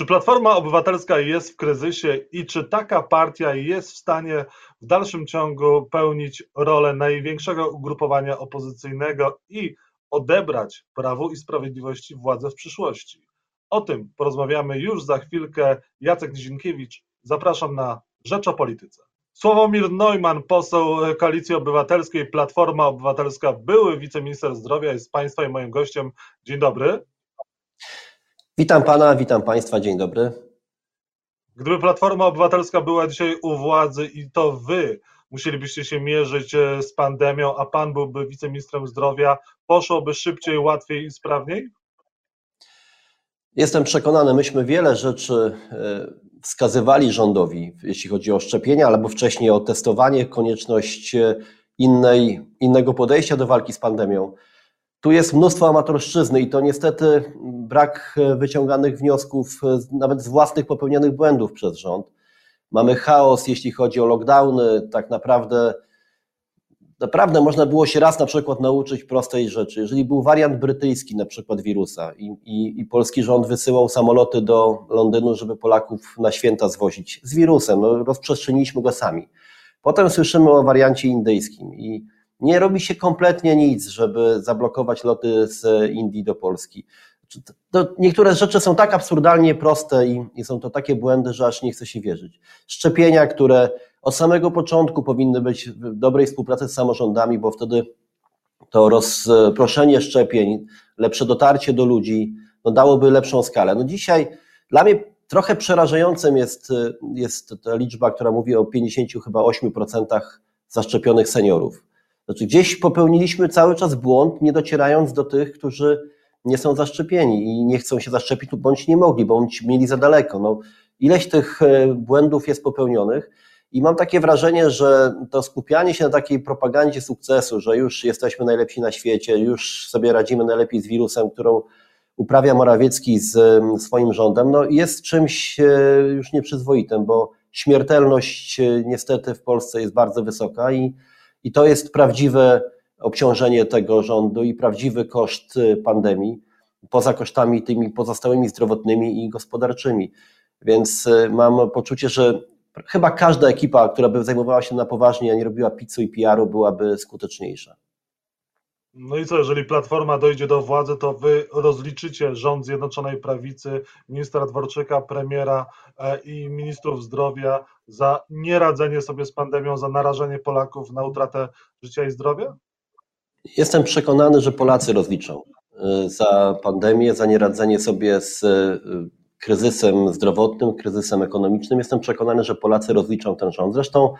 Czy Platforma Obywatelska jest w kryzysie i czy taka partia jest w stanie w dalszym ciągu pełnić rolę największego ugrupowania opozycyjnego i odebrać Prawu i Sprawiedliwości władzę w przyszłości? O tym porozmawiamy już za chwilkę. Jacek Nizinkiewicz, zapraszam na Rzecz o Polityce. Sławomir Neumann, poseł Koalicji Obywatelskiej, Platforma Obywatelska, były wiceminister zdrowia, jest Państwa i moim gościem. Dzień dobry. Witam Pana, witam Państwa, dzień dobry. Gdyby Platforma Obywatelska była dzisiaj u władzy i to Wy musielibyście się mierzyć e, z pandemią, a Pan byłby wiceministrem zdrowia, poszłoby szybciej, łatwiej i sprawniej? Jestem przekonany, myśmy wiele rzeczy e, wskazywali rządowi, jeśli chodzi o szczepienia, albo wcześniej o testowanie, konieczność e, innej, innego podejścia do walki z pandemią. Tu jest mnóstwo amatorszczyzny i to niestety brak e, wyciąganych wniosków, nawet z własnych popełnionych błędów przez rząd. Mamy chaos, jeśli chodzi o lockdowny, tak naprawdę naprawdę można było się raz na przykład nauczyć prostej rzeczy. Jeżeli był wariant brytyjski na przykład wirusa i, i, i, polski rząd wysyłał samoloty do Londynu, żeby Polaków na święta zwozić z wirusem, no, rozprzestrzeniliśmy go sami. Potem słyszymy o wariancie indyjskim i nie robi się kompletnie nic, żeby zablokować loty z Indii do Polski. To niektóre rzeczy są tak absurdalnie proste i, i są to takie błędy, że aż nie chce się wierzyć. Szczepienia, które od samego początku powinny być w dobrej współpracy z samorządami, bo wtedy to rozproszenie szczepień, lepsze dotarcie do ludzi, no dałoby lepszą skalę. No dzisiaj dla mnie trochę przerażającym jest, jest ta liczba, która mówi o 50 chyba 8% zaszczepionych seniorów. Znaczy gdzieś popełniliśmy cały czas błąd, nie docierając do tych, którzy nie są zaszczepieni i nie chcą się zaszczepić, bądź nie mogli, bądź mieli za daleko. No, ileś tych e, błędów jest popełnionych i mam takie wrażenie, że to skupianie się na takiej propagandzie sukcesu, że już jesteśmy najlepsi na świecie, już sobie radzimy najlepiej z wirusem, którą uprawia Morawiecki z swoim rządem, no jest czymś e, już nieprzyzwoitym, bo śmiertelność e, niestety w Polsce jest bardzo wysoka i, i to jest prawdziwe obciążenie tego rządu i prawdziwy koszt e, pandemii, poza kosztami tymi pozostałymi zdrowotnymi i gospodarczymi. Więc mam poczucie, że chyba każda ekipa, która by zajmowała się na poważnie, a nie robiła pizzu i PR-u, byłaby skuteczniejsza. No i co, jeżeli Platforma dojdzie do władzy, to wy rozliczycie rząd Zjednoczonej Prawicy, ministra Dworczyka, premiera e, i ministrów zdrowia za nieradzenie sobie z pandemią, za narażenie Polaków na utratę życia i zdrowia? Jestem przekonany, że Polacy rozliczą e, za pandemię, za nieradzenie sobie z e, kryzysem zdrowotnym, kryzysem ekonomicznym. Jestem przekonany, że Polacy rozliczą ten rząd. Zresztą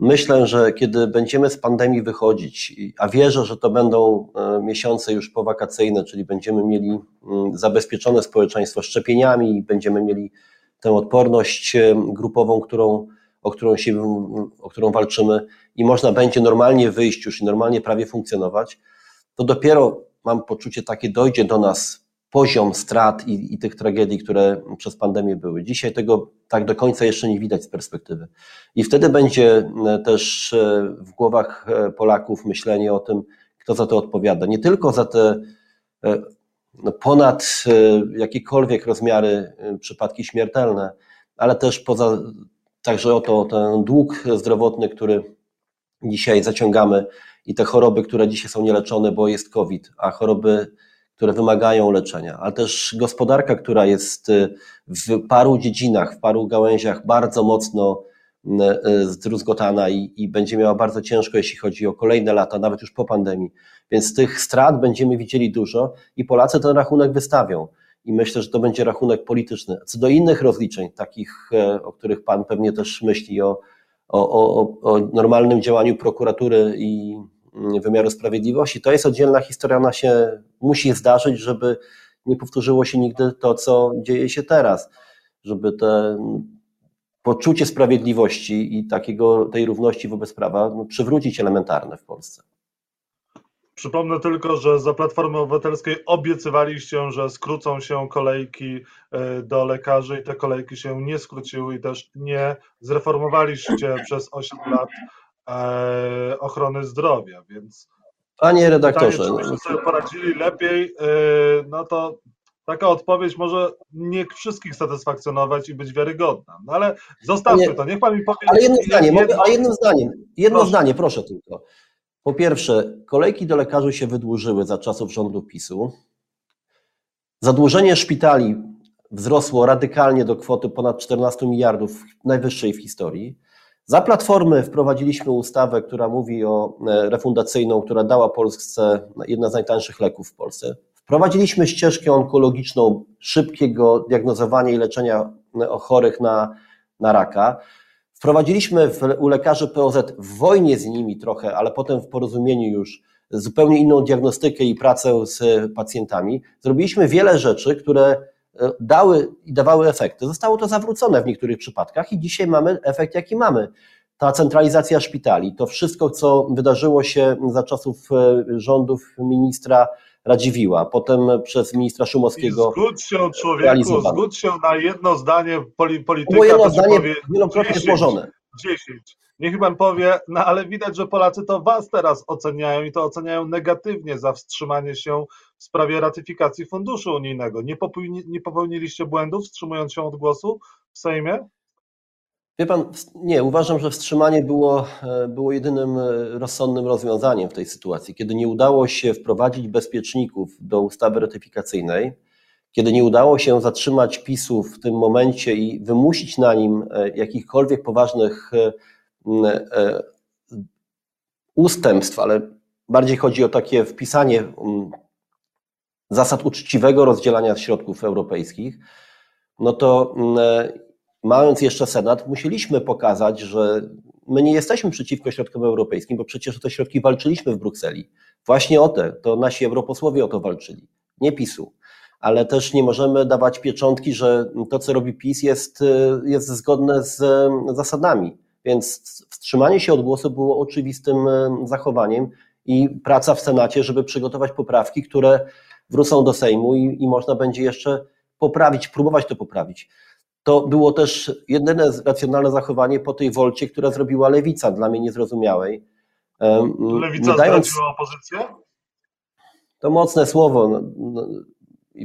myślę, że kiedy będziemy z pandemii wychodzić, a wierzę, że to będą e, miesiące już powakacyjne, czyli będziemy mieli mm, zabezpieczone społeczeństwo szczepieniami, będziemy mieli tę odporność e, grupową, którą, o, którą się, o którą walczymy i można będzie normalnie wyjść już i normalnie prawie funkcjonować, to dopiero mam poczucie takie dojdzie do nas poziom strat i, i, tych tragedii, które przez pandemię były. Dzisiaj tego tak do końca jeszcze nie widać z perspektywy. I wtedy będzie e, też e, w głowach e, Polaków myślenie o tym, kto za to odpowiada. Nie tylko za te no, ponad jakiekolwiek rozmiary przypadki śmiertelne, ale też poza, także o to, ten dług zdrowotny, który dzisiaj zaciągamy i te choroby, które dzisiaj są nieleczone, bo jest COVID, a choroby które wymagają leczenia, ale też gospodarka, która jest y, w paru dziedzinach, w paru gałęziach bardzo mocno y, y, zdruzgotana i, i będzie miała bardzo ciężko, jeśli chodzi o kolejne lata, nawet już po pandemii. Więc tych strat będziemy widzieli dużo i Polacy ten rachunek wystawią. I myślę, że to będzie rachunek polityczny. Co do innych rozliczeń, takich, e, o których Pan pewnie też myśli, o, o, o, o normalnym działaniu prokuratury i wymiaru sprawiedliwości. To jest oddzielna historia, ona się musi zdarzyć, żeby nie powtórzyło się nigdy to, co dzieje się teraz, żeby te poczucie sprawiedliwości i takiego, tej równości wobec prawa no, przywrócić elementarne w Polsce. Przypomnę tylko, że za Platformy Obywatelskiej obiecywaliście, że skrócą się kolejki e, do lekarzy i te kolejki się nie skróciły i też nie zreformowaliście przez 8 lat ochrony zdrowia, więc Panie redaktorze, pytanie, czy sobie poradzili lepiej, e, no to taka odpowiedź może nie wszystkich satysfakcjonować i być wiarygodna. No ale zostawmy to, niech pan mi powie. Ale jedno zdanie, jedno, ale jednym zdaniem, jedno proszę. zdanie, proszę tylko. Po pierwsze, kolejki do lekarzy się wydłużyły za czasów rządu PiSu. Zadłużenie szpitali wzrosło radykalnie do kwoty ponad 14 miliardów, najwyższej w historii. Za Platformy wprowadziliśmy ustawę, która mówi o e, refundacyjną, która dała Polsce jedna z najtańszych leków w Polsce. Wprowadziliśmy ścieżkę onkologiczną szybkiego diagnozowania i leczenia e, chorych na, na raka. Wprowadziliśmy w, u lekarzy POZ w wojnie z nimi trochę, ale potem w porozumieniu już zupełnie inną diagnostykę i pracę z pacjentami. Zrobiliśmy wiele rzeczy, które dały i dawały efekty. Zostało to zawrócone w niektórych przypadkach i dzisiaj mamy efekt, jaki mamy. Ta centralizacja szpitali, to wszystko, co wydarzyło się za czasów e, rządów ministra Radziwiła, potem przez ministra Szumowskiego. I zgódź się, człowieku, zgódź się na jedno zdanie polityka. Było jedno zdanie wielokrotnie złożone. 10. Niech pan powie, no ale widać, że Polacy to was teraz oceniają i to oceniają negatywnie za wstrzymanie się w sprawie ratyfikacji funduszu unijnego. Nie, nie popełniliście błędów wstrzymując się od głosu w Sejmie? Wie pan, nie, uważam, że wstrzymanie było, e, było jedynym e, rozsądnym rozwiązaniem w tej sytuacji. Kiedy nie udało się wprowadzić bezpieczników do ustawy ratyfikacyjnej, kiedy nie udało się zatrzymać PiSu w tym momencie i wymusić na nim e, jakichkolwiek poważnych ustępstw, ale bardziej chodzi o takie wpisanie zasad uczciwego rozdzielania środków europejskich, no to mając jeszcze Senat, musieliśmy pokazać, że my nie jesteśmy przeciwko środkom europejskim, bo przecież o te środki walczyliśmy w Brukseli. Właśnie o te, to nasi europosłowie o to walczyli, nie PiSu. Ale też nie możemy dawać pieczątki, że to, co robi PiS, jest, jest zgodne z zasadami. Więc wstrzymanie się od głosu było oczywistym zachowaniem i praca w Senacie, żeby przygotować poprawki, które wrócą do Sejmu i, i można będzie jeszcze poprawić, próbować to poprawić to było też jedyne racjonalne zachowanie po tej wolcie, która zrobiła lewica, dla mnie niezrozumiałej. Lewica dając, zdradziła opozycję? To mocne słowo. No, no,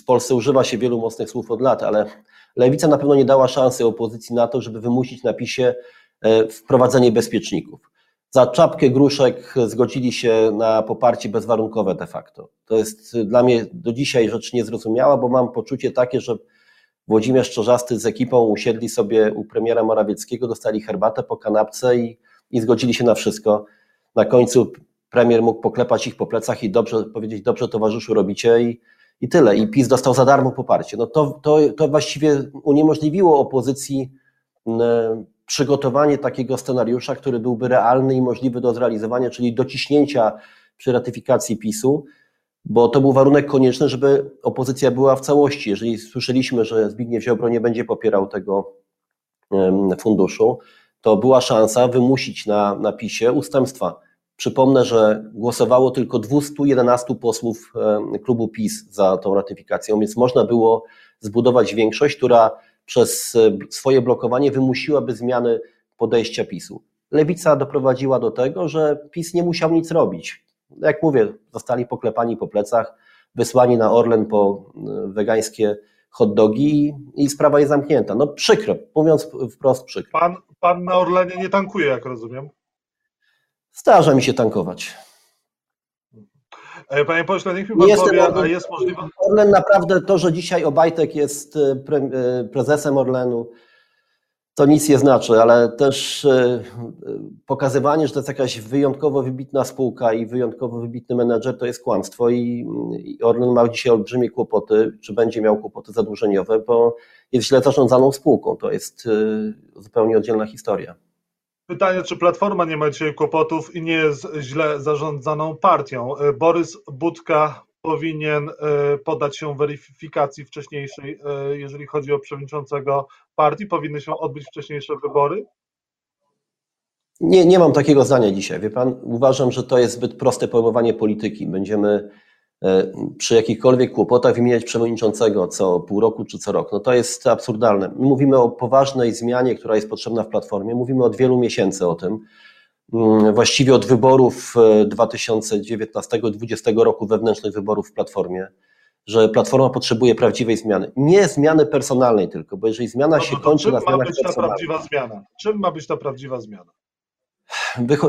w Polsce używa się wielu mocnych słów od lat, ale lewica na pewno nie dała szansy opozycji na to, żeby wymusić na PiSie e, wprowadzenie bezpieczników. Za czapkę gruszek zgodzili się na poparcie bezwarunkowe de facto. To jest dla mnie do dzisiaj rzecz niezrozumiała, bo mam poczucie takie, że Włodzimierz Czorzasty z ekipą usiedli sobie u premiera Morawieckiego, dostali herbatę po kanapce i, i zgodzili się na wszystko. Na końcu premier mógł poklepać ich po plecach i dobrze powiedzieć, dobrze towarzyszu robicie i, i tyle. I PiS dostał za darmo poparcie. No to, to, to właściwie uniemożliwiło opozycji przygotowanie takiego scenariusza, który byłby realny i możliwy do zrealizowania, czyli dociśnięcia przy ratyfikacji PiSu bo to był warunek konieczny, żeby opozycja była w całości. Jeżeli słyszeliśmy, że Zbigniew Ziobro nie będzie popierał tego funduszu, to była szansa wymusić na, na PiSie ustępstwa. Przypomnę, że głosowało tylko 211 posłów klubu PiS za tą ratyfikacją, więc można było zbudować większość, która przez swoje blokowanie wymusiłaby zmiany podejścia PiSu. Lewica doprowadziła do tego, że PiS nie musiał nic robić jak mówię, zostali poklepani po plecach, wysłani na Orlen po e, wegańskie hot dogi i sprawa jest zamknięta. No przykro, mówiąc wprost przykro. Pan, pan na Orlenie nie tankuje, jak rozumiem? Zdarza mi się tankować. E, panie pośle, niech mi pan Jestem powie, Orlen, jest możliwe... Orlen naprawdę, to, że dzisiaj Obajtek jest e, prezesem Orlenu, to nic nie znaczy, ale też e, pokazywanie, że to jest jakaś wyjątkowo wybitna spółka i wyjątkowo wybitny menedżer, to jest kłamstwo i Orlen ma dzisiaj olbrzymie kłopoty, czy będzie miał kłopoty zadłużeniowe, bo jest źle zarządzaną spółką. To jest e, zupełnie oddzielna historia. Pytanie, czy Platforma nie ma dzisiaj kłopotów i nie jest źle zarządzaną partią? E, Borys Budka powinien e, podać się weryfikacji wcześniejszej, e, jeżeli chodzi o przewodniczącego partii? Powinny się odbyć wcześniejsze wybory? Nie, nie mam takiego zdania dzisiaj. Wie pan, uważam, że to jest zbyt proste pojmowanie polityki. Będziemy przy jakichkolwiek kłopotach wymieniać przewodniczącego co pół roku czy co rok. No to jest absurdalne. My mówimy o poważnej zmianie, która jest potrzebna w platformie. Mówimy od wielu miesięcy o tym. Mm, właściwie od wyborów 2019-2020 e, roku, wewnętrznych wyborów w Platformie. że Platforma potrzebuje prawdziwej zmiany. Nie zmiany personalnej tylko, bo jeżeli zmiana się kończy na zmianach ma być ta prawdziwa zmiana? Czym ma być ta prawdziwa zmiana?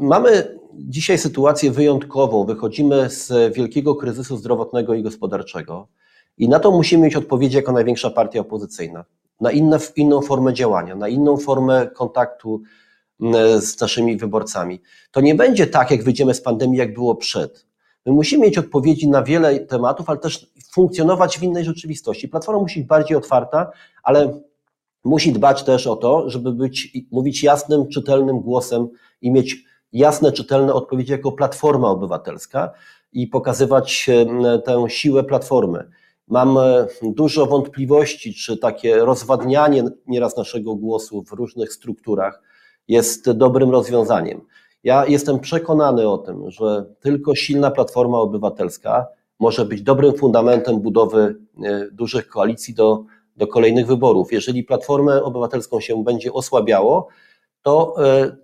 Mamy dzisiaj sytuację wyjątkową. Wychodzimy z wielkiego kryzysu zdrowotnego i gospodarczego i na to musimy mieć odpowiedź jako największa partia opozycyjna. Na inne, inną formę działania, na inną formę kontaktu z naszymi wyborcami. To nie będzie tak, jak wyjdziemy z pandemii, jak było przed. My musimy mieć odpowiedzi na wiele tematów, ale też funkcjonować w innej rzeczywistości. Platforma musi być bardziej otwarta, ale musi dbać też o to, żeby być, mówić jasnym, czytelnym głosem i mieć jasne, czytelne odpowiedzi jako Platforma Obywatelska i pokazywać tę siłę Platformy. Mam e, dużo wątpliwości, czy takie rozwadnianie nieraz naszego głosu w różnych strukturach jest dobrym rozwiązaniem. Ja jestem przekonany o tym, że tylko silna Platforma Obywatelska może być dobrym fundamentem budowy e, dużych koalicji do, do kolejnych wyborów. Jeżeli Platformę Obywatelską się będzie osłabiało, to, e,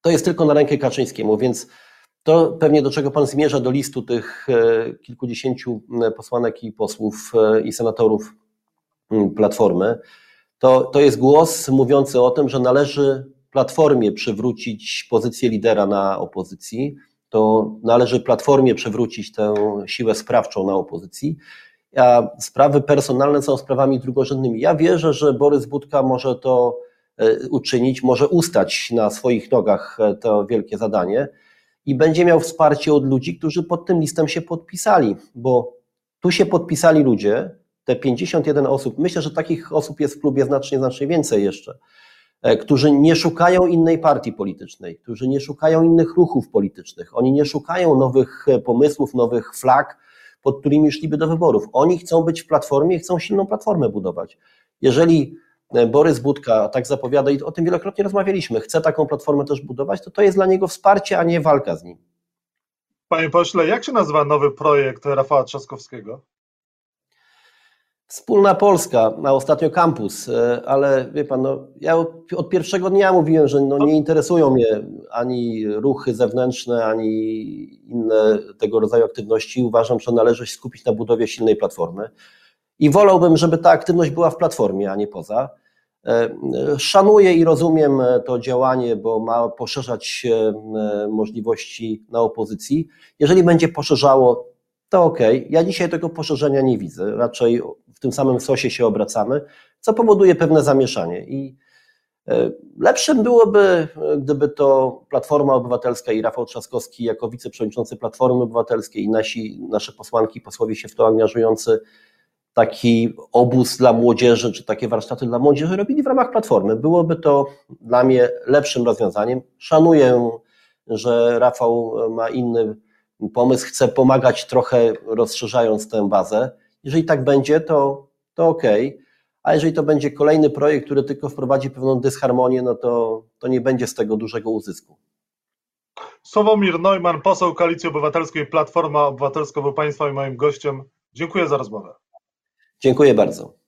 to jest tylko na rękę Kaczyńskiemu, więc to pewnie do czego Pan zmierza, do listu tych e, kilkudziesięciu posłanek i posłów i senatorów Platformy, to, to jest głos mówiący o tym, że należy Platformie przywrócić pozycję lidera na opozycji, to należy Platformie przywrócić tę siłę sprawczą na opozycji, sprawy personalne są sprawami drugorzędnymi. Ja wierzę, że Borys Budka może to e, uczynić, może ustać na swoich nogach e, to wielkie zadanie i będzie miał wsparcie od ludzi, którzy pod tym listem się podpisali, bo tu się podpisali ludzie, te 51 osób, myślę, że takich osób jest w klubie znacznie, znacznie więcej jeszcze, E, którzy nie szukają innej partii politycznej, którzy nie szukają innych ruchów politycznych, oni nie szukają nowych pomysłów, nowych flag, pod którymi szliby do wyborów. Oni chcą być w platformie chcą silną platformę budować. Jeżeli e, Borys Budka tak zapowiada i o tym wielokrotnie rozmawialiśmy, chce taką platformę też budować, to to jest dla niego wsparcie, a nie walka z nim. Panie pośle, jak się nazywa nowy projekt Rafała Trzaskowskiego? Wspólna Polska, a ostatnio kampus, e, ale wie pan, no, ja od pierwszego dnia mówiłem, że no, nie interesują mnie ani ruchy zewnętrzne, ani inne tego rodzaju aktywności. Uważam, że należy się skupić na budowie silnej platformy i wolałbym, żeby ta aktywność była w platformie, a nie poza. E, szanuję i rozumiem to działanie, bo ma poszerzać e, możliwości na opozycji. Jeżeli będzie poszerzało, to ok. Ja dzisiaj tego poszerzenia nie widzę. Raczej w tym samym sosie się obracamy, co powoduje pewne zamieszanie. I e, lepszym byłoby, gdyby to Platforma Obywatelska i Rafał Trzaskowski jako wiceprzewodniczący Platformy Obywatelskiej i nasi, nasze posłanki posłowie się w to angażujący taki obóz dla młodzieży, czy takie warsztaty dla młodzieży robili w ramach Platformy. Byłoby to dla mnie lepszym rozwiązaniem. Szanuję, że Rafał ma inny pomysł, chce pomagać trochę rozszerzając tę bazę. Jeżeli tak będzie, to, to ok. A jeżeli to będzie kolejny projekt, który tylko wprowadzi pewną dysharmonię, no to, to nie będzie z tego dużego uzysku. Sławomir Neumann, poseł Koalicji Obywatelskiej, Platforma Obywatelska, był Państwa i moim gościem. Dziękuję za rozmowę. Dziękuję bardzo.